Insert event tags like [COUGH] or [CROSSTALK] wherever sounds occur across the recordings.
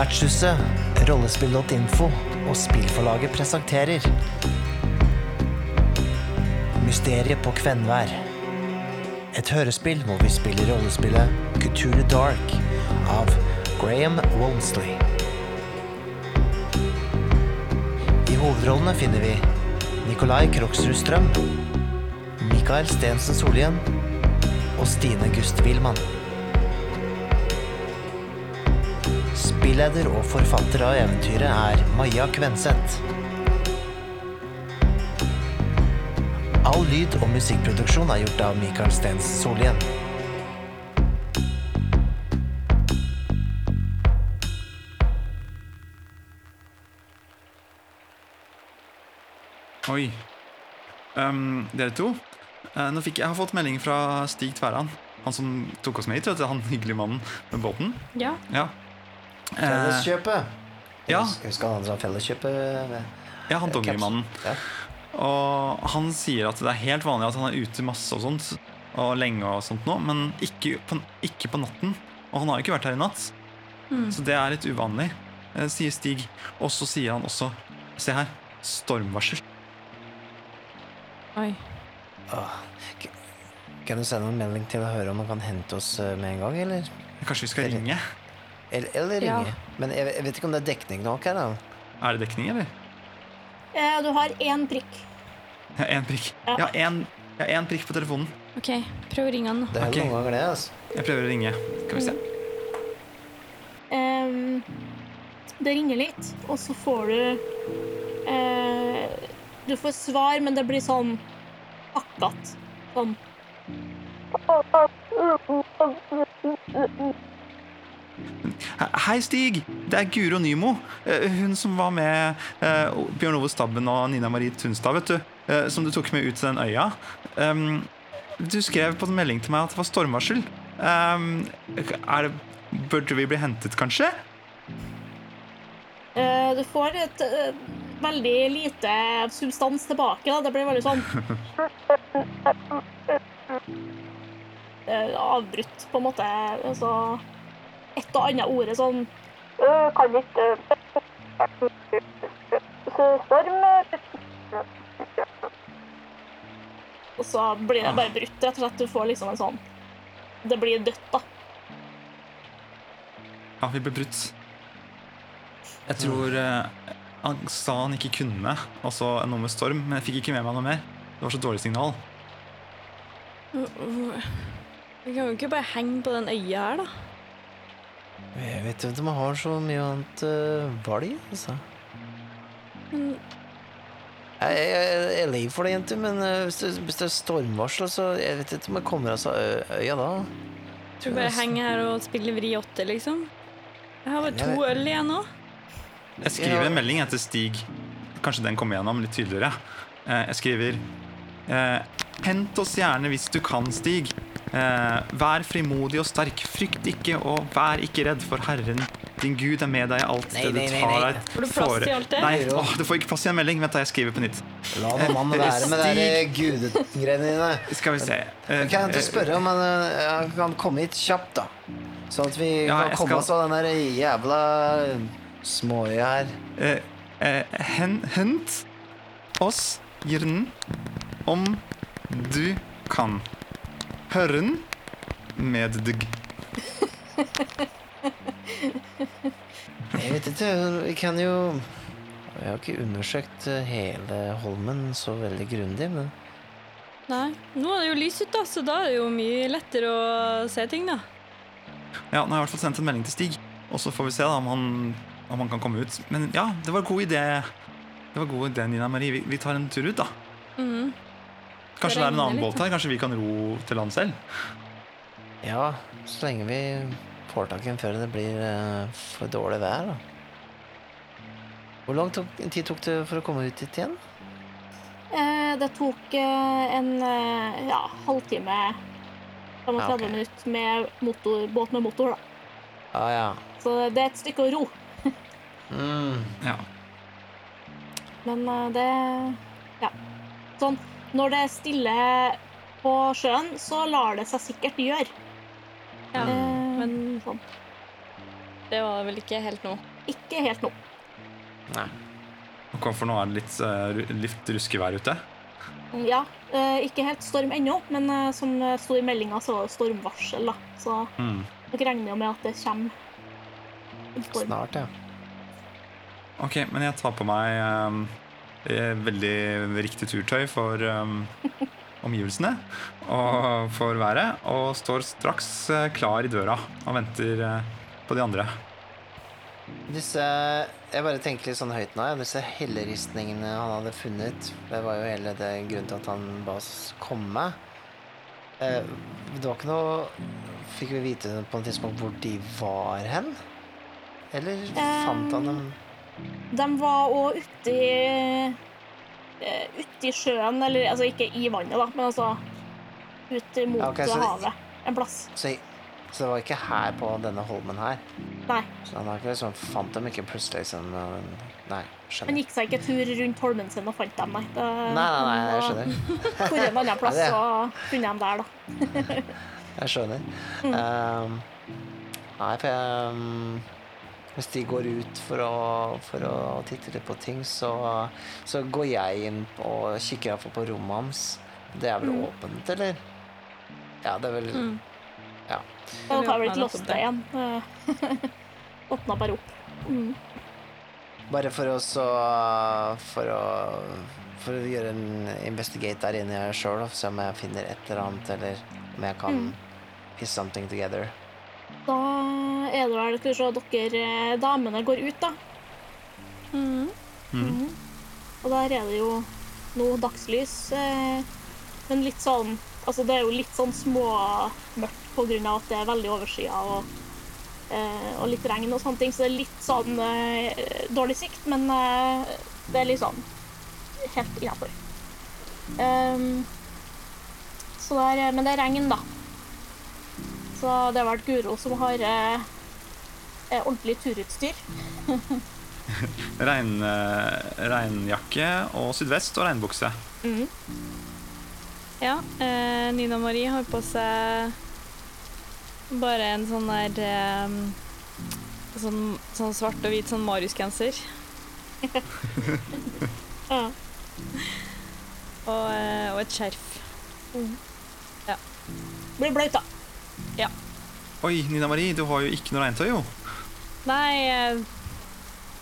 Vertshuset, rollespill.info og spillforlaget presenterer Mysteriet på Kvenvær. Et hørespill hvor vi spiller rollespillet Couture Dark av Graham Walmsley. I hovedrollene finner vi Nikolai Kroksrud Strøm, Mikael Stensen Solhjem og Stine Gust Wilman. Spilleder og forfatter av eventyret er Maja Kvenseth. All lyd- og musikkproduksjon er gjort av Mikael Stens Solien. Oi. Um, dere to. Uh, nå fikk jeg, jeg har fått melding fra Stig Tverran. Han som tok oss med hit. Han hyggelige mannen med båten. Ja. Ja. Felleskjøpet. ja. Jeg husker han sa Felleskjøpet. ja, han dongerimannen. Ja. Og han sier at det er helt vanlig at han er ute masse og sånt, og lenge og sånt nå, men ikke på, ikke på natten. Og han har jo ikke vært her i natt, så det er litt uvanlig, eh, sier Stig. Og så sier han også Se her. Stormvarsel. Oi. Åh, Kan du sende en melding til å høre om han kan hente oss eh, med en gang, eller? Kanskje vi skal ringe? Eller, eller Ja. ringe. Men jeg, jeg vet ikke om det er dekning nok her, da. Er det dekning, eller? Eh, Du har én prikk. Ja, én prikk. Ja. Ja, én ja, én prikk på telefonen. OK, prøv å ringe han, da. Det er okay. noen ganger det, altså. Jeg prøver å ringe. Skal vi se. Um, det ringer litt, og så får du eh, Du får svar, men det blir sånn akkurat. Sånn Hei, Stig! Det er Guro Nymo. Eh, Hun som var med eh, Bjørn Ove Stabben og Nina Marie Tunstad, vet du. eh, Som du tok med ut til den øya. Um, Du skrev på en melding til meg at det var stormvarsel. Um, er det, burde vi bli hentet, kanskje? Du får et veldig lite substans tilbake. Da. Det blir veldig sånn [LAUGHS] Avbrutt, på en måte. Altså et og annet ordet sånn «Øh, Kan ikke Storm Og så blir det bare brutt, rett og slett. Du får liksom en sånn Det blir dødt, da. Ja, vi ble brutt. Jeg tror eh, han sa han ikke kunne, altså så noe med storm, men jeg fikk ikke med meg noe mer. Det var så dårlig signal. Vi kan jo ikke bare henge på den øya her, da. Jeg vet ikke om jeg har så mye annet uh, valg, altså. Men Jeg, jeg, jeg er lei for det, jenter, men eh, hvis, det, hvis det er stormvarsel, så jeg vet ikke om jeg kommer oss av ø- øya da. skal vi bare henger her og spiller vri åtte, liksom? Jeg har bare to Jeg- øl igjen nå. Jeg skriver en melding etter Stig. Kanskje den kommer gjennom litt tydeligere. Eh, Jeg skriver eh, Hent oss gjerne hvis du kan, Stig. Eh, vær frimodig og sterk. Frykt ikke, og vær ikke redd, for Herren din Gud er med deg i alt Nei, det du tar deg Får du plass til alt det? Nei, å, du får ikke plass i en melding. Vent, da, jeg skriver på nytt. La nå mannen være med de gudegreiene dine. Skal vi se. Eh, Kan jeg ikke eh, spørre om han eh, kan komme hit kjapt, da? Sånn at vi Ja, kan komme skal- oss av den der jævla småøya her. eh, eh, hent oss gjerne om du kan. Herren med deg. Jeg vet ikke, vi kan jo Jeg har ikke undersøkt eh, hele Holmen så veldig grundig, men Nei. Nå er det jo lys ute, så da er det jo mye lettere å se ting, da. Ja, nå har jeg i hvert fall sendt en melding til Stig, og så får vi se da om han, om han kan komme ut. Men ja, det var en god idé. Det var god idé, Nina Marie. Vi, vi tar en tur ut, da. Mhm. Kanskje det er en annen båt her? Kanskje vi kan ro til land selv? ja, så lenge vi får tak i den før det blir eh, for dårlig vær, da. Hvor lang tok, tid tok det for å komme ut hit igjen? Eh, det tok eh, en ja, halvtime 35 Ja, okay. minutter med motor, båt med motor, da. Ah, ja. Så det er et stykke å ro. [LAUGHS] Mm. Ja. Men det Ja. Sånn Når det er stille på sjøen, så lar det seg sikkert gjøre. Ja. Eh, Men sånn. Det var vel ikke helt nå. Ikke helt nå. Nei. Ok, For nå er det litt, eh, litt ruskevær ute. Ja, eh, ikke helt storm ennå, men eh, som det sto i meldinga, så var det stormvarsel, da. Så Mm. dere regner jo med at det kommer en storm. Snart, ja. Ok, men jeg tar på meg ehm, eh, veldig riktig turtøy for um, omgivelsene og for været, og står straks eh, klar i døra og venter eh, på de andre. Disse Jeg bare tenker litt sånn høyt nå. Disse helleristningene han hadde funnet. Det var jo hele det grunnen til at han ba oss komme. Eh, det var ikke noe Fikk vi vite på et tidspunkt hvor de var hen? Eller fant han dem De var òg uti uh, Uti sjøen, eller altså ikke i vannet, da, men altså ut mot okay, det- havet en plass. så, så det var ikke her på denne holmen her? Nei. Så han har ikke liksom, fant dem ikke plutselig som eh, Nei, Han gikk seg ikke tur rundt holmen sin og fant dem, nei. Det, Nei, nei, nei, jeg skjønner. [LAUGHS] Hvor en annen plass, [LAUGHS] så funnet dem der, da. [LAUGHS] Jeg skjønner. Mm. Um, nei, for jeg ehm, Hvis de går ut for å, for å titte litt på ting, så, så går jeg inn og kikker iallfall på rommet hans. Det er vel Mm. åpent, eller? Ja, det er vel Mm. Ja. Da har blitt låst igjen. [LAUGHS] Åpna bare opp. Mm. Bare for å så For å For å gjøre en investigate der inne sjøl, se om jeg finner et eller annet, eller om jeg kan Mm. piece something together. Da er det vel Skal vi se, dere eh, damene går ut, da. Mm. Mm. Og der er det jo noe dagslys, eh, men litt sånn Altså, det er jo litt sånn småmørkt av at det er veldig overskya og, eh, og litt regn og sånne ting, så det er litt sånn eh, dårlig sikt, men eh, det er litt sånn helt innafor. Um, men det er regn, da. Så det har vært Guro som har eh, ordentlig turutstyr. [LAUGHS] Regn, eh, regnjakke og sydvest og regnbukse. Mm. Ja, eh, Nina Marie har på seg bare en sånn der eh, sånn, sånn svart og hvit sånn Marius-genser. [LAUGHS] Ja. Og, eh, og et skjerf. Blir bløt, da. Oi, Nina Marie, du har jo ikke noe regntøy, jo. Nei, jeg,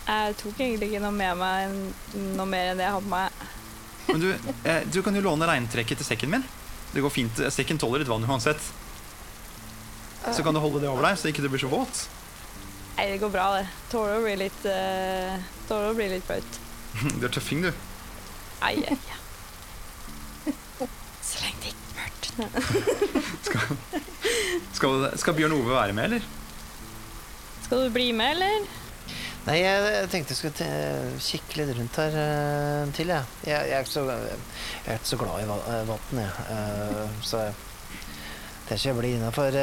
jeg tok egentlig ikke noe med meg noe mer enn det jeg har på meg. Men du, eh, du kan jo låne regntrekket til sekken min. Det går fint. Sekken tåler litt vann uansett. Så kan du holde det over deg, så ikke du blir så våt. Nei, det går bra, det. Tåler å bli litt uh, Tåler å bli litt blaut. [LAUGHS] Du er tøffing, du. Ai, ai, ai. Så lenge det ikke er mørkt. [LAUGHS] Skal, skal Bjørn Ove være med, eller? Skal du bli med, eller? Nei, jeg, tenkte jeg skulle kikke litt rundt her uh, til, jeg. Jeg, jeg, er ikke så, jeg er ikke så glad i eh, vann, jeg. Uh, så jeg tenker jeg blir innafor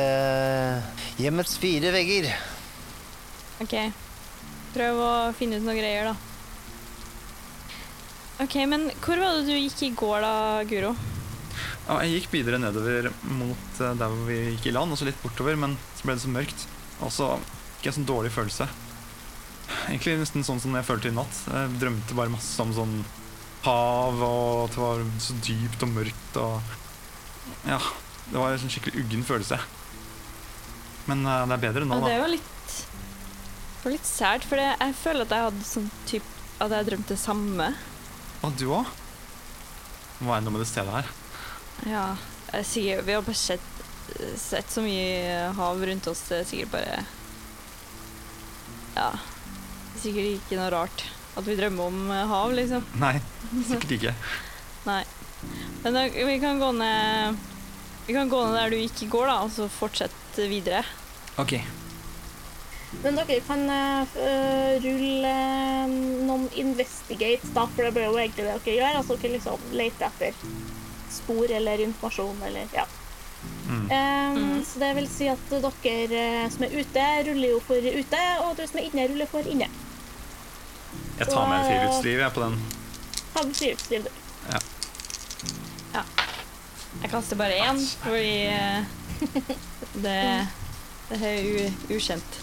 hjemmets fire vegger. OK. Prøv å finne ut noen greier, da. OK, men hvor var det du gikk i går, da, Guro? Ja, jeg gikk videre nedover mot der hvor vi gikk i land, og så litt bortover, men så ble det så mørkt. Og så fikk jeg sånn dårlig følelse. Egentlig nesten sånn som jeg følte i natt. Jeg drømte bare masse om sånn hav, og at det var så dypt og mørkt og Ja. Det var en sånn skikkelig uggen følelse. Men eh, det er bedre nå, Ja, det er var litt Det var litt sært, for jeg føler at jeg hadde sånn typ At jeg drømte det samme. Og du òg? Hva er det med det stedet her? Ja. Jeg er vi har bare sett, sett så mye hav rundt oss. Det er sikkert bare Ja. Er sikkert ikke noe rart at vi drømmer om eh, hav, liksom. [LAUGHS] Nei, sikkert ikke. [LAUGHS] Nei. Men da, vi kan gå ned Vi kan gå ned der du ikke går, da, og så fortsette videre. Ok. Men dere kan uh, rulle noen investigate, da, for det blir jo egentlig det dere gjør. Altså dere liksom leter etter spor eller informasjon eller ja. Mm. Mhm. Så det vil si at dere eh, som er ute, ruller jo for ute, og du som er inne, ruller for inne. Jeg tar med friluftsliv jeg, på den. Ha friluftsliv, du. Jeg kaster bare én, fordi uh, [LAUGHS] det, det er u, ukjent.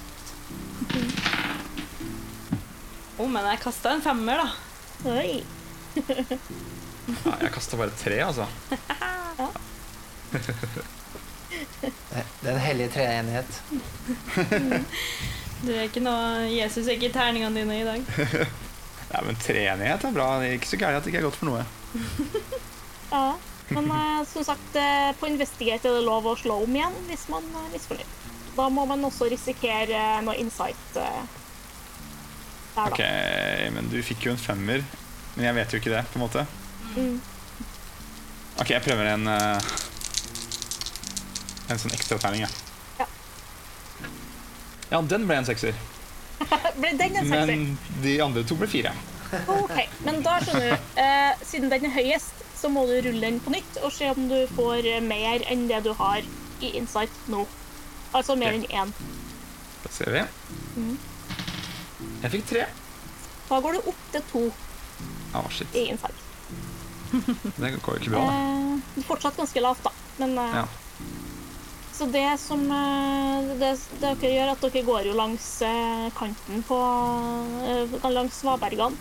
Oh, men jeg kasta en femmer, da. Oi. [LAUGHS] Ja, jeg kasta bare tre, altså. [LAUGHS] Det hellige er en hellig treenighet. [LAUGHS] Du er ikke noe Jesus er ikke i terningene dine i dag. Ja, men treenighet er bra. Det er ikke så gærent at det ikke er godt for noe. [LAUGHS] Ja. Men eh, som sagt, eh, på Investigate er det lov å slå om igjen hvis man er misfornøyd. Da må man også risikere eh, noe insight eh, der, da. Ok, men du fikk jo en femmer. Men jeg vet jo ikke det, på en måte. Mm. Ok, jeg prøver en eh, En sånn ekstra terning. Ja. Ja, den ble en sekser. [LAUGHS] Ble den en sekser? Men de andre to ble fire. OK. Men da skjønner du, eh, siden den er høyest, så må du rulle den på nytt og se om du får mer enn det du har i insight nå. Altså mer enn én. Da ser vi. Mm. Jeg fikk tre. Da går du opp til to Å, shit. i insight. [LAUGHS] Det går jo ikke bra, da. Eh, fortsatt ganske lavt, da. Men eh, Ja. Så det som eh, det, det dere gjør, at dere går jo langs eh, kanten på eh, Langs svabergene.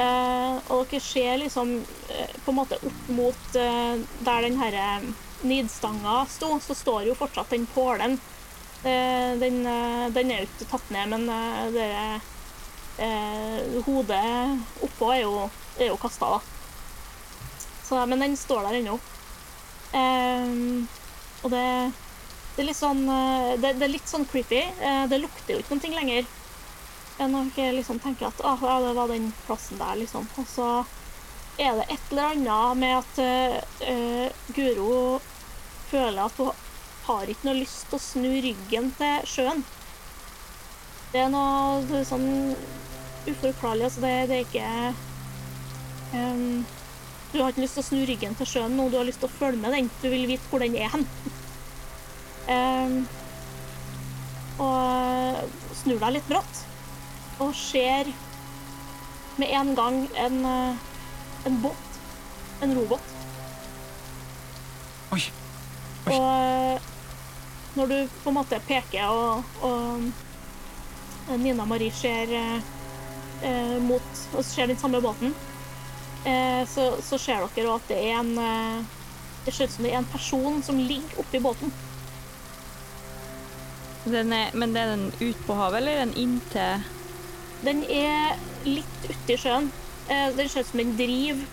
Eh, og dere ser liksom eh, på en måte opp mot eh, der den herre nidstanga sto, så står jo fortsatt den pålen. Eh, den, eh, den er jo ikke tatt ned, men eh, det eh, hodet oppå er jo, jo kasta, da. Så, men den står der ennå. Ehm, og det, det er litt sånn eh, det, det er litt sånn creepy. Eh, det lukter jo ikke ting lenger. Enn når dere liksom tenker at ah, ja, det var den plassen der, liksom. Og så er det et eller annet med at eh, eh, Guro føler at hun har ikke noe lyst til å snu ryggen til sjøen. Det er noe det er sånn uforklarlig. Altså, det, det er ikke ehm, du har ikke lyst til å snu ryggen til sjøen nå, du har lyst til å følge med den. Du vil vite hvor den er hen. [LAUGHS] Ehm, og snur deg litt brått, og ser med en gang en, eh, en båt. En robåt. Oi. Oi. Og eh, når du på en måte peker, og, og Nina Marie ser eh, eh, mot og ser den samme båten, eh, så, så ser dere at det er en eh, Det ser ut som det er en person som ligger oppi båten. Den er, men er den ut på havet, eller er den inntil Den er litt ute i sjøen. Eh, den ser ut som den driver.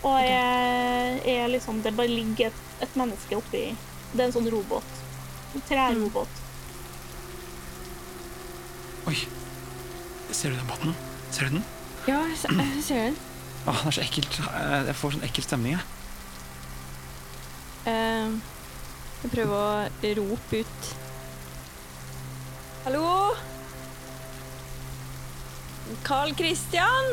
Og er, er liksom Det bare ligger et, et menneske oppi Det er en sånn robåt. En trærobåt. Oi. Ser du den båten? Ser du den? Ja, jeg ser den. Åh, det er så ekkelt. Eh, Jeg får sånn ekkel stemning, jeg. Eh, jeg prøver å rope ut. Hallo? Carl Christian?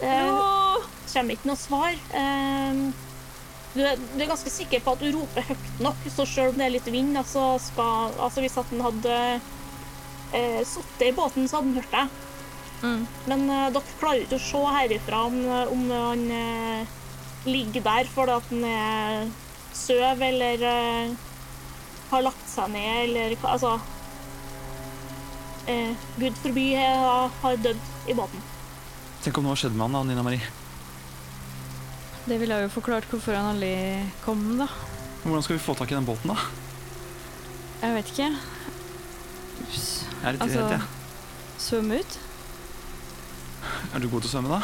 Eh, Hallo? kommer ikke noe svar. Eh, du, er, du er ganske sikker på at du roper høyt nok, så selv om det er litt vind, altså skal Altså hvis at den hadde eh, sittet i båten, så hadde den hørt deg. Mm. Men uh, dere klarer ikke å se herifra om, om han uh, ligger der fordi at han er søv eller uh, har lagt seg ned eller hva Altså eh, Gud forby eh, har dødd i båten. Tenk om noe har skjedd med han da, Nina Marie. Det ville jo forklart hvorfor han aldri kom, da. Hvordan skal vi få tak i den båten, da? Jeg vet ikke. Ups. Jeg er litt Altså- redd, jeg. Svømme ut? Er du god til å svømme, da?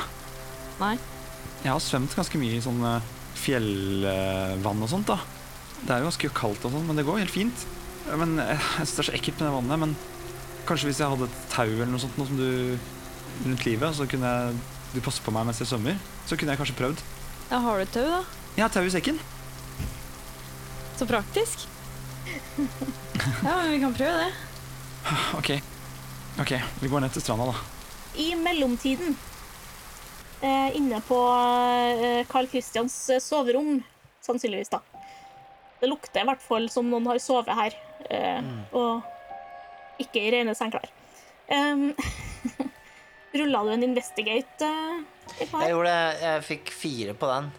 Nei. Jeg har svømt ganske mye i sånn eh, fjellvann og sånt, da. Det er jo ganske kaldt og sånn, men det går helt fint. Men eh, [LAUGHS] jeg synes det er så ekkelt med det vannet, men kanskje hvis jeg hadde et tau eller noe sånt, noe som du rundt livet, så kunne jeg, du passe på meg mens jeg svømmer, så kunne jeg kanskje prøvd. Ja, har du tau, da? Jeg har tau i sekken. Så praktisk. Ja, men vi kan prøve det. Ok. Ok, vi går ned til stranda, da. I mellomtiden, eh, inne på eh, Carl Christians eh, soverom, sannsynligvis, da. Det lukter i hvert fall som noen har sovet her, eh, og ikke i rene sengklær. Um, [LAUGHS] Rulla du en investigate? Jeg gjorde det. Jeg fikk fire på den.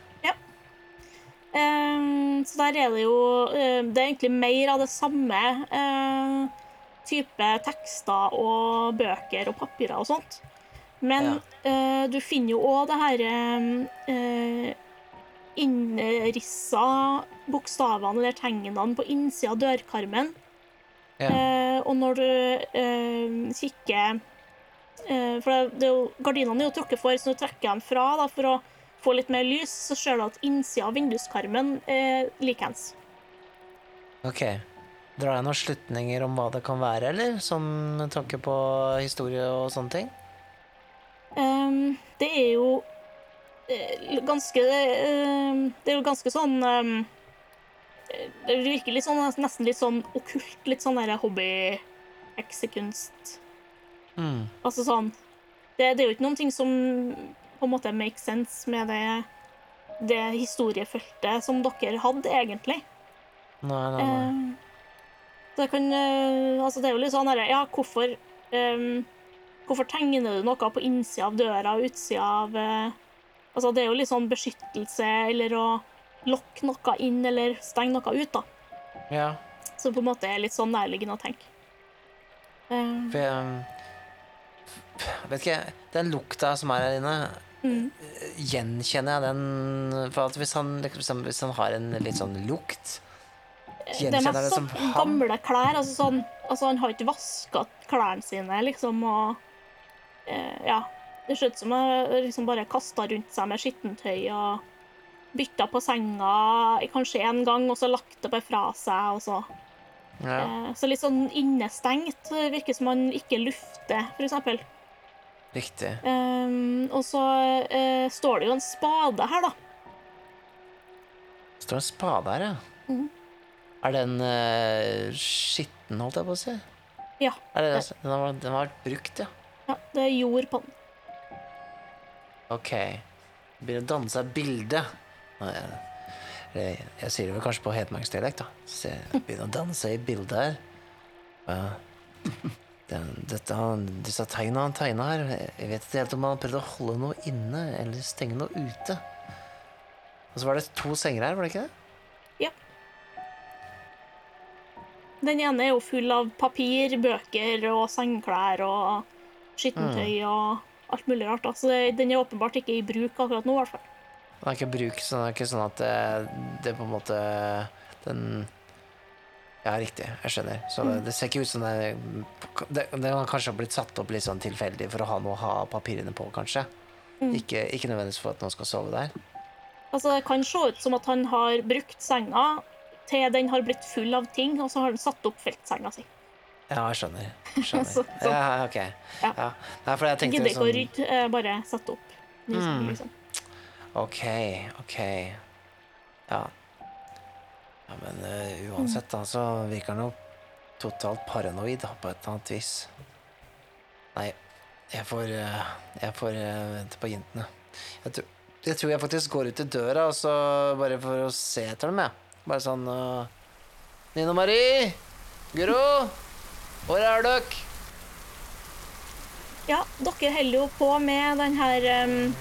Um, så der er det jo Det er egentlig mer av det samme Uh, type tekster og bøker og papirer og sånt. Men eh, du finner jo òg det her uh, innrissa bokstavene eller tegnene på innsida av dørkarmen. Ja. Uh, og når du uh, kikker For det, det er jo, gardinene er jo trukket for, så du trekker dem fra da, for å få litt mer lys, så ser du at innsida av vinduskarmen er likeens. Ok. Drar jeg noen slutninger om hva det kan være, eller? Som med tanke på historie og sånne ting? Ehm, det er jo eh, ganske eh, Det er jo ganske sånn ehm, eh, Det virker litt sånn, nesten litt sånn okkult, litt sånn der hobby-heksekunst. Mm. Altså sånn det, det er jo ikke noen ting som på en måte makes sense med det, det historiefeltet som dere hadde, egentlig. Nei, nei, nei. Eh, det kan Altså, det er jo litt sånn herre Ja, hvorfor ehm, Hvorfor tegner du noe på innsida av døra og utsida av eh, Altså, det er jo litt sånn beskyttelse eller å lokke noe inn eller stenge noe ut, da. Ja, Som på en måte er litt sånn nærliggende å tenke. Um. for jeg Vet ikke, den lukta som er her inne, mm. gjenkjenner jeg den For at hvis han, liksom, hvis han har en litt sånn lukt Det er mest sånn gamle klær. Altså, sånn, altså han har ikke vaska klærne sine, liksom, og eh, Ja. Det ser ut som han liksom bare kasta rundt seg med skittentøy og bytta på senga kanskje én gang, og så lagt det bare fra seg, og så Ja. eh, Så litt sånn innestengt. Det Virker som man ikke lufter, eksempel. Riktig. Um, og så uh, står det jo en spade her, da. Det står en spade her, ja. Mm. Er den uh, skitten, holdt jeg på å si? Ja. Det, det? Den, har, den har vært brukt, ja. Ja det er jord på den. Ok. Begynner å danne seg bilde. Jeg, jeg, jeg sier det vel kanskje på hedmarksdialekt, da. Se, det begynner å danne seg i bildet her. Ja. Den, dette, disse tegna han tegna her, jeg vet ikke helt om han prøvde å holde noe inne eller stenge noe ute. Og så var det to senger her, var det ikke det? Ja. Den ene er jo full av papir, bøker og sengeklær og skittentøy Mm. og alt mulig rart. da. Så det, den er åpenbart ikke i bruk akkurat nå, i hvert fall. Den er ikke bruk, så det er ikke sånn at det, det på en måte Den Ja, riktig. Jeg skjønner. Så det, det ser ikke ut som det Det, Den har kanskje blitt satt opp litt sånn tilfeldig for å ha noe å ha papirene på, kanskje. Ikke, ikke nødvendigvis for at noen skal sove der. Altså, Det kan se ut som at han har brukt senga til den har blitt full av ting, og så har han satt opp feltsenga si. Ja, jeg skjønner. [LAUGHS] Skjønner. Så- så- Ja, ok. Ja. Ja. Nei, for jeg tenkte Gidder ikke å sånn rydde, eh, bare sette opp. nye Mm. liksom. Ok, ok. Ja. Ja, men uh, uansett, da, så virker han jo totalt paranoid da, på et eller annet vis. Nei, jeg får uh, Jeg får uh, vente på jentene. Jeg, tror- jeg tror jeg faktisk går ut i døra, og så bare for å se etter dem, jeg. Bare sånn uh, Nina Marie! Guro! Hvor er dere? Ja, dere holder jo på med den her um,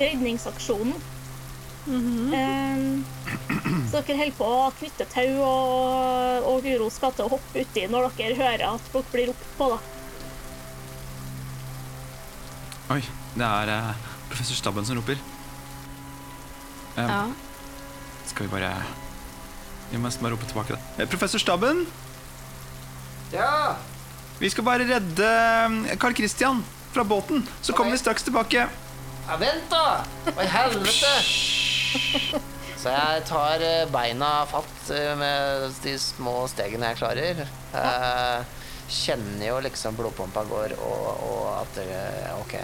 redningsaksjonen. Em, så dere holder på å knytte tau, og, og Guro skal til å hoppe uti når dere hører at dere blir ropt på. da. Oi, det er uh, professor Stabben som roper. Um, Ja. Skal vi bare Vi må nesten bare rope tilbake, da. Eh, Professor Stabben, Ja! vi skal bare redde eh, Carl Christian fra båten. Så kommer vi straks tilbake. Ja, vent da! Hva i helvete? Så jeg tar eh, beina fatt eh, med de små stegene jeg klarer. Jeg kjenner jo liksom blodpumpa går, og, og at det Ok.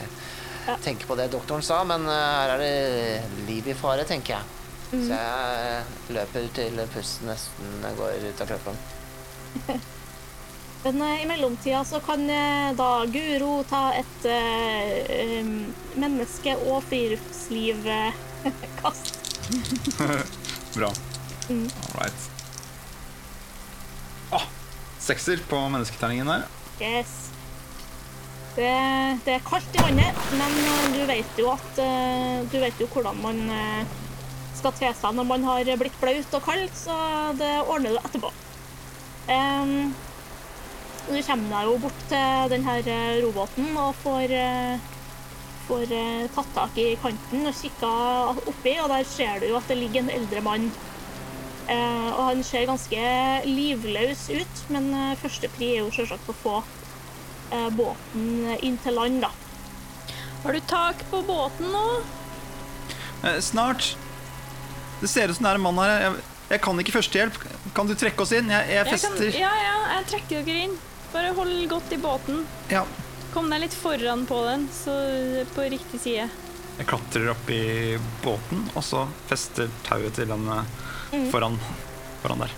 Tenker på det doktoren sa, men eh, her er det liv i fare, tenker jeg. Så jeg eh, løper til pusten nesten går ut av kroppen. [LAUGHS] Men eh, i mellomtida så kan eh, da Guro ta et eh, menneske- og friluftslivkast. [LAUGHS] [LAUGHS] Bra. Mm. All right. Ah, sekser på mennesketerningen der. Yes. Det, det er kaldt i vannet, men du vet jo at Du vet jo hvordan man skal te seg når man har blitt blaut og kald, så det ordner du etterpå. Du kommer deg jo bort til den her eh, robåten og får, eh, får eh, tatt tak i kanten og kikka oppi, og der ser du jo at det ligger en eldre mann. Eh, og han ser ganske livløs ut, men første pri er jo selvsagt å få eh, båten inn til land, da. Har du tak på båten nå? Eh, snart. Det ser ut som det er en mann her. Jeg, jeg kan ikke førstehjelp. Kan du trekke oss inn? Jeg, jeg Jeg kan, ja, ja, jeg trekker dere inn. Bare hold godt i båten. Ja. Kom deg litt foran på den, så på riktig side. Jeg klatrer opp i båten, og så fester tauet til den eh, Mm. foran, foran der.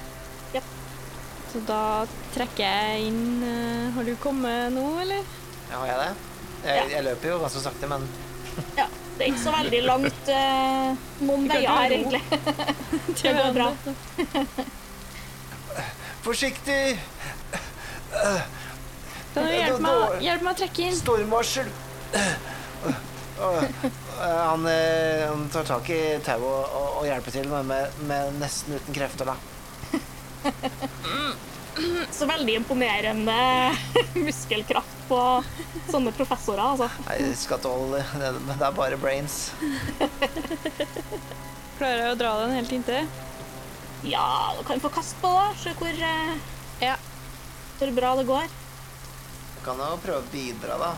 Så da trekker jeg inn eh, Har du kommet nå, eller? Ja, har jeg det? Jeg, jeg løper jo ganske sakte, men Ja, det er ikke så veldig langt eh, noen veier her, egentlig. [LAUGHS] Det går bra. Forsiktig! Kan du hjelpe meg, hjelp meg å trekke inn? Stormvarsel! Eh, Han, eh, han tar tak i tauet og, og, og hjelper til, men med, med nesten uten krefter, da. [LAUGHS] Så veldig imponerende [LAUGHS] muskelkraft på sånne professorer, altså. Nei, skatoll, det, det er bare brains. [LAUGHS] Klarer jeg å dra den helt inntil? Ja, du kan få kast på det. Se hvor, eh, Ja. Hvor bra det går. Du kan jo prøve å bidra, da.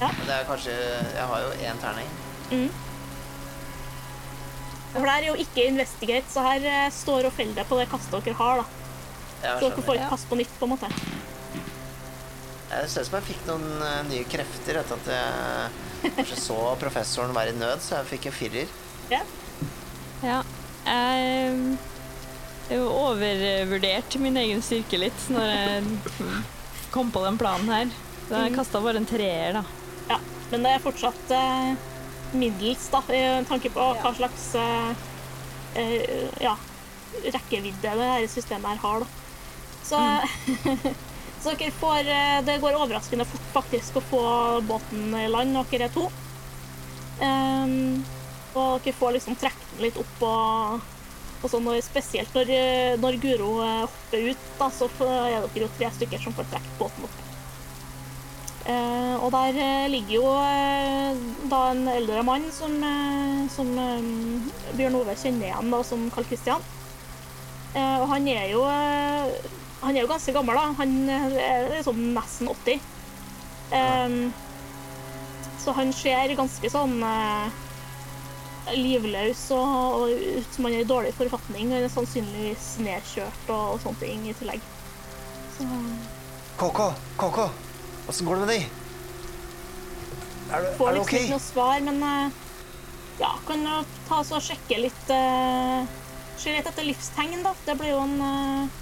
Ja. Men det er kanskje Jeg har jo én terning. For det er jo ikke investigate, så her eh, står og feller det på det kastet dere har, da. Så dere får ikke kaste på nytt, på en måte. Det ser ut som jeg fikk noen uh, nye krefter etter at jeg kanskje så professoren være i nød, så jeg fikk en firer. Ja. Ja. Jeg jeg har overvurdert min egen styrke litt når jeg kom på den planen her. Så jeg kasta bare en treer, da. ja. Men det er fortsatt eh, middels, da, i tanke på hva slags eh, eh, ja, rekkevidde det her systemet her har, da. Så, [LAUGHS] så dere får eh, Det går overraskende fort faktisk å få båten i land, når dere er to. Um, og dere får liksom trekke den litt opp og, og så når, spesielt når, eh, når Guro eh, hopper ut, da, så er dere jo tre stykker som får trukket båten opp. Eh, og der eh, ligger jo da en eldre mann som, som Bjørn Ove kjenner igjen da, som Karl Christian. Eh, og han er jo Han er jo ganske gammel, da. Han er liksom nesten 80. Eh, så han ser ganske sånn eh, livløs og, og ut som han er i dårlig forfatning. Han er sannsynligvis nedkjørt og, og sånne ting i tillegg. Så KK, KK, åssen går det med deg? Er du, får er du liksom ikke noe svar, men eh, ja, kan jo ta oss og sjekke litt uh, Se litt etter livstegn, da. Det blir jo en uh,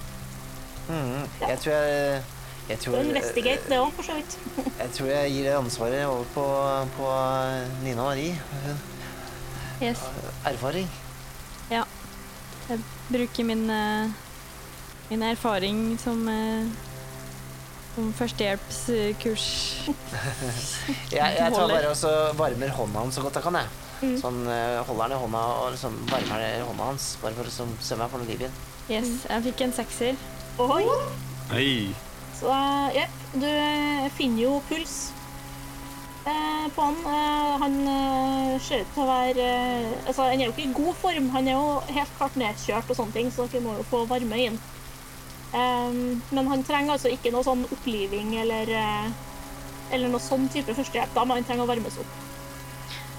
mm, Ja. Jeg tror jeg jeg tror, investigate, det òg, for så vidt. [LAUGHS] jeg tror jeg gir ansvaret over på, på Nina Marie. Yes. erfaring. Ja. Jeg bruker min, eh, min erfaring som, eh, som førstehjelpskurs. [LAUGHS] Jeg, jeg tar bare og så varmer hånda hans så godt jeg kan. jeg. Mm. Sånn, eh, holder den i hånda og liksom varmer den i hånda hans. Bare for å liksom, se om jeg får noe liv igjen. Yes, jeg fikk en sekser. Oi. Hei. Så uh, jepp, du finner jo puls på han. Eh, han eh, ser ut til å være eh, Altså, han er jo ikke i god form. Han er jo helt klart nedkjørt og sånne ting, så dere må jo få varme inn. Um, men han trenger altså ikke noe sånn oppliving eller eh, eller noe sånn type førstehjelp, da, må han trenger å varmes opp.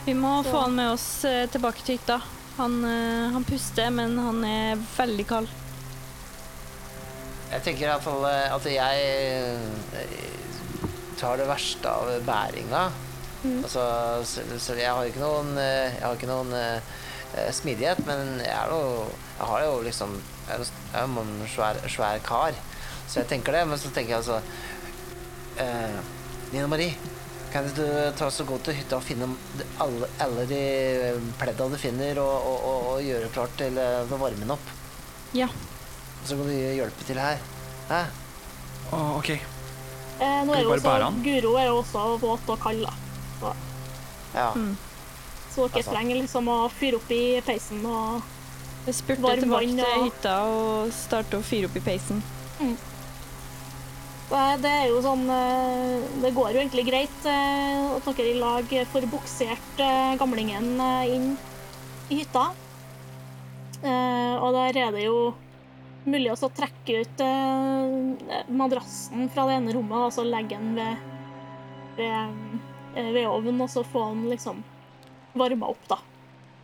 Vi må Så- få han med oss eh, tilbake til hytta. Han, eh, han puster, men han er veldig kald. Jeg tenker i hvert fall eh, at jeg eh, tar det verste av bæringa. Mm. Altså, så, så jeg har ikke noen, eh, har ikke noen eh, smidighet, men jeg er jo Jeg har jo liksom Jeg er jo en svær, svær kar. Så jeg tenker det, men så tenker jeg altså uh, Nina Marie, kan du ta så gå til hytta og finne alle, alle de pledda du finner, og, og, og, og gjøre klart til å varme den opp? Ja. Så kan du hjelpe til her. Hæ? Å, ok. Eh, nå er jo også. Guro er jo også våt og kald, da. Så, Ja. Mm. så dere Altså. trenger liksom å fyre opp i peisen og Jeg spurte Varm tilbake vann til og- hytta og starte å fyre opp i peisen. Det, det er jo sånn eh, Det går jo egentlig greit eh, at dere i lag får buksert eh, gamlingen inn i hytta. Eh, Og der er det jo mulig å trekke ut eh, madrassen fra det ene rommet og så legge den ved, ved, eh, ved ovnen, og så få den liksom varma opp, da.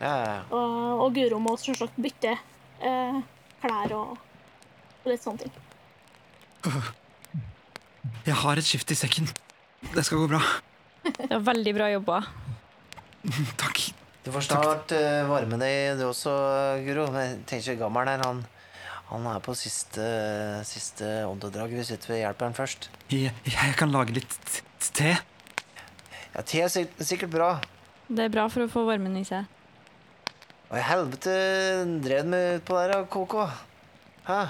Ja. Og, og Guro må selvsagt bytte eh, klær og, og litt sånne ting. Jeg har et skift i sekken. Det skal gå bra. Det var veldig bra jobba. Takk. Du får snart uh, varme deg, du også, Guro. Jeg tenker gammelen her, han, han er på siste, siste åndedrag. Hvis ikke vi hjelper han først. Jeg, jeg kan lage litt te. Ja, te er sikkert bra. Det er bra for å få varmen i seg. Hva i helvete drev du med utpå der, KK? Hæ?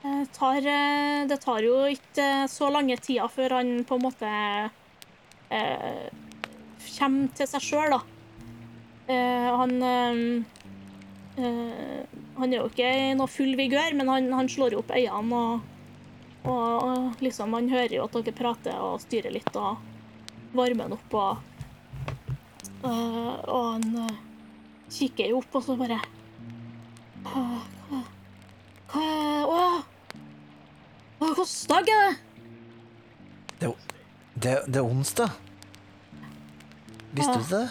Det tar, eh, det tar jo ikke eh, så lange tida før han på en måte eh, kommer til seg sjøl, da. Eh, han eh, eh, Han er jo ikke i noe full vigør, men han, han slår jo opp øynene og, og, liksom Han hører jo at dere prater og styrer litt og varmer han opp og eh, Og han eh, kikker jo opp og så bare Hva, hva, Å! Hva dag er det? Det, det, det er onsdag. Visste du det?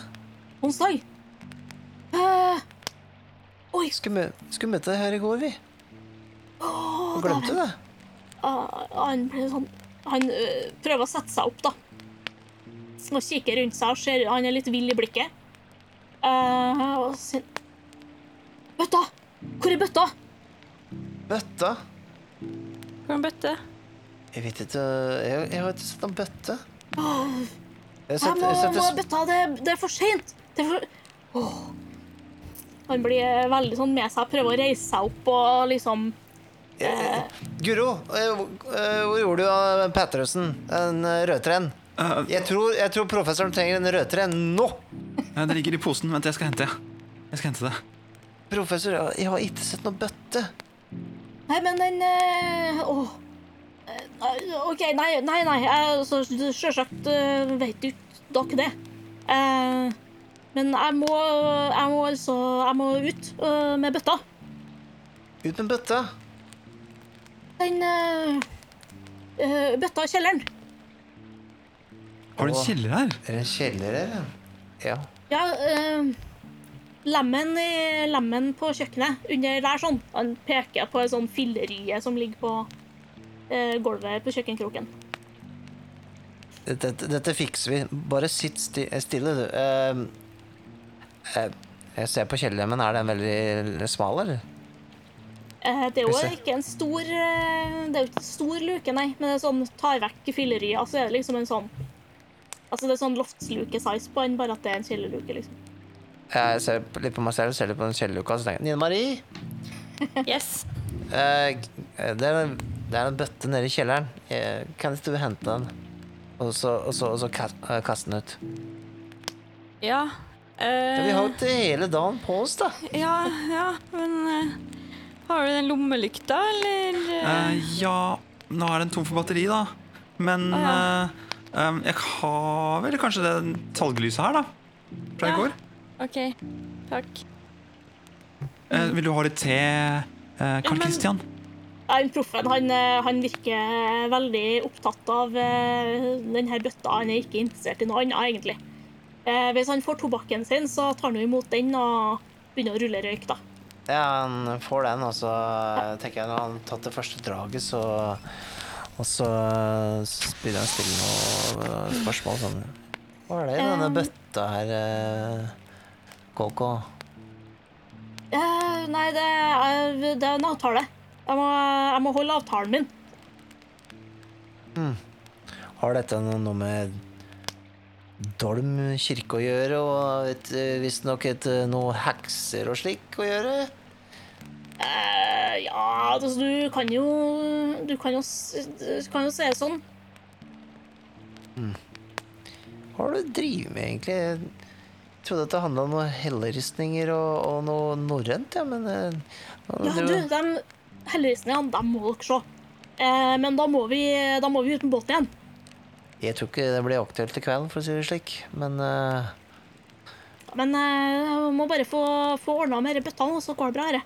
Onsdag? Oi, Skulle, skulle møte deg her i går, vi. åh, Og glemte det. Ah, han ble sånn Han øh, prøver å sette seg opp, da. Og kikker rundt seg og ser Han er litt vill i blikket. Uh, og sier Bøtta! Hvor er bøtta? Bøtta? Hvor er en bøtte? Jeg vet ikke Jeg, jeg har ikke sett noen bøtte. Åh, Jeg sett, jeg må, jeg sett må ha bøtta. Det, det er for seint. Det er for Åh. Han blir veldig sånn med seg, prøver å reise seg opp og liksom eh, Guro, eh, hvor eh, gjorde du av Patterson? En eh, rødtren? Eh, Jeg tror, jeg tror professoren trenger en rødtren nå! Den det ligger i posen. Vent, jeg skal hente. Jeg skal hente det. Professor, jeg- har ikke sett noen bøtte. Nei, men den eh, Åh. Eh, OK, nei, nei. nei. Sjølsagt så, uh, vet jo ikke dere det. Eh, men jeg må, jeg må altså Jeg må ut eh, med bøtta. Ut med bøtta. Den eh, eh, bøtta i kjelleren. Har du en kjeller her? Er det en kjeller her? ja? Ja. Uh, lemmen, i, lemmen på kjøkkenet under der sånn. Han peker på en sånn fillerie som ligger på eh, gulvet på kjøkkenkroken. Dette, dette fikser vi. Bare sitt sti stille, du. Eh, jeg ser på kjellerlemmen. Er den veldig smal, eller? Eh, det er jo ikke en stor eh, Det er jo ikke en stor luke, nei. Men det er sånn tar vekk fyllerya, så er det liksom en sånn Altså det er sånn loftsluke-size på den, bare at det er en kjellerluke, liksom. Jeg ser litt på meg selv, ser litt på den kjellerluka, så tenker jeg Nine Marie, [LAUGHS] Yes. eh, det, er, en- det er en bøtte nede i kjelleren. Kan ikke du hente den? Og så, og så, og så kaste den ut. Ja. Ja, vi har eh, jo til hele dagen på oss, da. ja, ja, men eh, Har du den lommelykta, eller? eh? Eh, ja, nå er den tom for batteri, da. Men Å, ja. eh, em, jeg har vel kanskje det talglyset her, da. Fra Ja. går. OK. Takk. Eh, vil du ha litt te, eh, Carl men- Christian? Ja, han proffen han, eh, han virker veldig opptatt av eh, denne bøtta. Han er ikke interessert i noe annet, egentlig. Eh, hvis han får tobakken sin, så tar han imot den og begynner å rulle røyk, da. Ja, han får den, og så ja. tenker jeg når han har tatt det første draget, så Og så så begynner han å stille noen eh, spørsmål sånn Hva er det i denne Um. bøtta her, eh, KK? Eh, nei, det er, det er en avtale. Jeg må, jeg må holde avtalen min. Har dette noe med Dolm kirke å gjøre, og eh, visstnok eh, noe hekser og slik å gjøre? Eh, ja, altså, du kan jo Du kan jo, du kan jo se det sånn. Hva har du drevet med, egentlig? Jeg trodde at det handla om noen helleristninger og, og noe norrønt, ja, men eh, Ja, du, de helleristningene, dem må dere se. Eh, men da må, vi, da må vi ut med båten igjen. Jeg tror ikke det blir aktuelt i kveld, for å si det slik. Men uh... Men uh, jeg må bare få, få ordna med disse bøttene, og så går det bra. Her.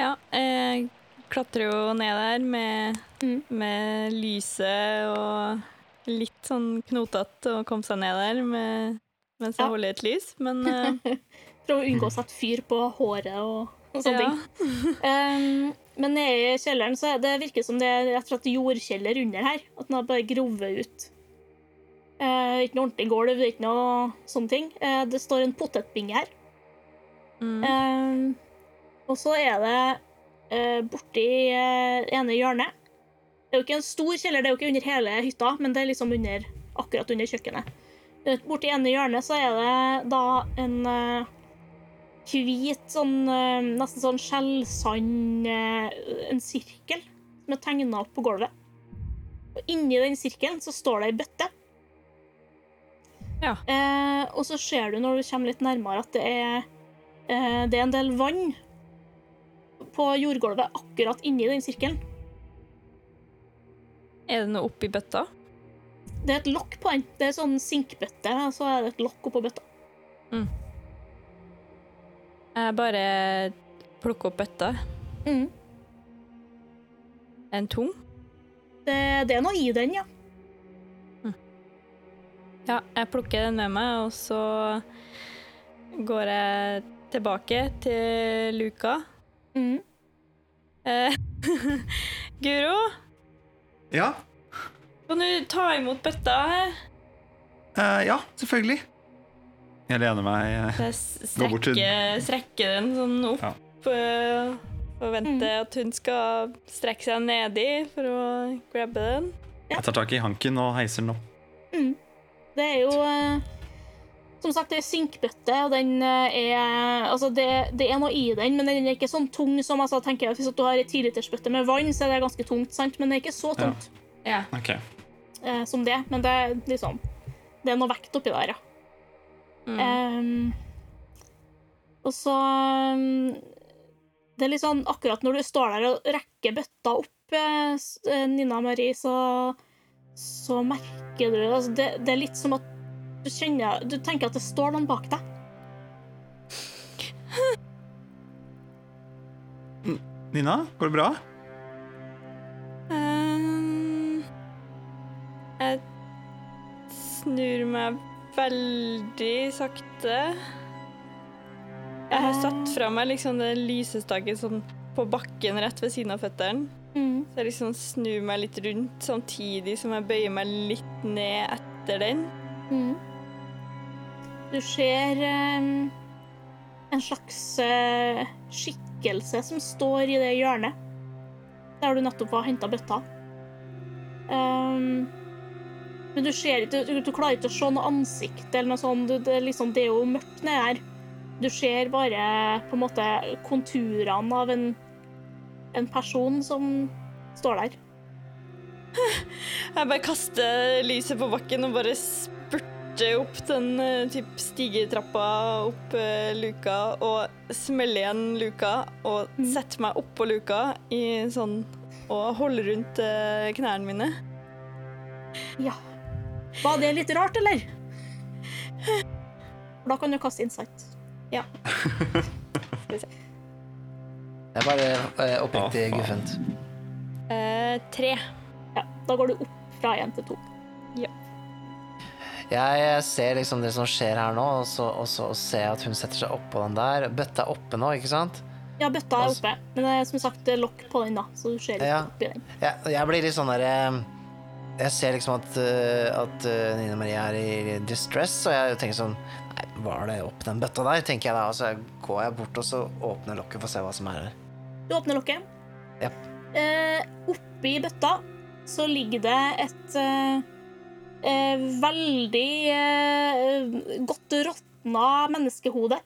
Ja, jeg klatrer jo ned der med, Mm. med lyset og litt sånn knotete å komme seg ned der med, mens jeg Ja. holder et lys, men [LAUGHS] uh... Prøve å unngå å sette fyr på håret og, og sånne ja. ting. [LAUGHS] Um, men nede i kjelleren så det virker som det er rett og slett jordkjeller under her. At den har bare grovet ut. Eh, ikke noe ordentlig gulv, ikke noe sånne ting. Eh, det står en potetbinge her. Mm. Eh, og så er det eh, borti eh, ene hjørnet Det er jo ikke en stor kjeller, det er jo ikke under hele hytta, men det er liksom under, akkurat under kjøkkenet. Eh, Borti ene hjørnet så er det da en eh, hvit, sånn eh, nesten sånn skjellsand eh, En sirkel som er tegna opp på gulvet. Og inni den sirkelen så står det ei bøtte. Ja. Eh, og så ser du når du kommer litt nærmere, at det er, eh, det er en del vann på jordgulvet akkurat inni den sirkelen. Er det noe oppi bøtta? Det er et lokk på den. Det er sånn sinkbøtte, så er det et lokk oppå bøtta. Jeg bare plukker opp bøtta. Mm. Den tung? Det, det er noe i den, ja. Ja, jeg plukker den med meg, og så går jeg tilbake til luka. Mm. Eh, [LAUGHS] Guro, Ja, kan du ta imot bøtta her? eh, ja selvfølgelig. Jeg lener meg eh, Jeg s- Gå bort til- strekke den sånn opp. Ja. Forvente Mm. at hun skal strekke seg nedi for å grabbe den. Jeg tar tak i hanken og heiser den opp. Mm. Det er jo eh, Som sagt, det er sinkbøtte, og den eh, er Altså, det, det er noe i den, men den er ikke sånn tung som altså, tenker jeg, Hvis du har ei tilitersbøtte med vann, så er det ganske tungt, sant? Men det er ikke så tungt Ja. Ok. eh, som det. Men det er liksom Det er noe vekt oppi der, ja. Mm. Um, og så um, Det er litt sånn akkurat når du står der og rekker bøtta opp, eh, eh, Nina Marie, så, så merker du altså det, det er litt som at du kjenner Du tenker at det står noen bak deg. Nina, går det bra? Um, jeg snur meg veldig sakte. Jeg har satt fra meg liksom den lysestaken sånn på bakken rett ved siden av føttene. Mm. Så jeg liksom snur meg litt rundt samtidig som jeg bøyer meg litt ned etter den. Mm. Du ser um, en slags uh, skikkelse som står i det hjørnet der du nettopp har henta bøtta. Ehm, men du ser ikke du, du klarer ikke å se noe ansikt eller noe sånt. Du, det, liksom, det er jo mørkt nedi her. Du ser bare på en måte konturene av en, en person som står der. Jeg bare kaster lyset på bakken og bare spurter opp den eh, typ stigetrappa opp eh, luka og smeller igjen luka og Mm. setter meg oppå luka i sånn og holder rundt eh, knærne mine. Ja. Var det litt rart, eller? Da kan du kaste insight. det er bare eh, oppriktig ah, guffent. Eh, tre. Ja, da går du opp fra én til to. Jeg ser liksom det som skjer her nå, og så, og så ser jeg at hun setter seg oppå den der. Bøtta er oppe nå, ikke sant? Ja, bøtta er oppe, men det er som sagt lokk på den, da, så du ser ikke Ja. oppi den. Ja, jeg blir litt sånn der eh, Jeg ser liksom at, eh, at eh, Nina Marie er i distress, og jeg tenker sånn Nei, var det opp den bøtta der, tenker jeg da. Og så går jeg bort og så åpner lokket for å se hva som er her. Du åpner lokket. Ja. Eh, oppi bøtta så ligger det et eh, eh, veldig eh, godt råtna menneskehode.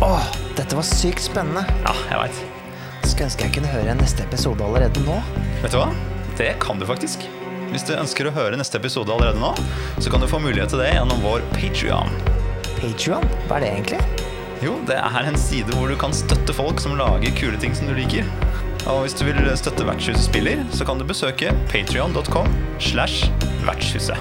Åh, dette var sykt spennende. Ja, jeg veit. Skulle ønske jeg kunne høre neste episode allerede nå. Vet du hva? Det kan du faktisk. Hvis du ønsker å høre neste episode allerede nå, så kan du få mulighet til det gjennom vår Patrion. Patreon? Hva er det egentlig? Jo, det er en side hvor du kan støtte folk som lager kule ting som du liker. Og hvis du vil støtte Vertshuset spiller, så kan du besøke patrion.com slash vertshuset.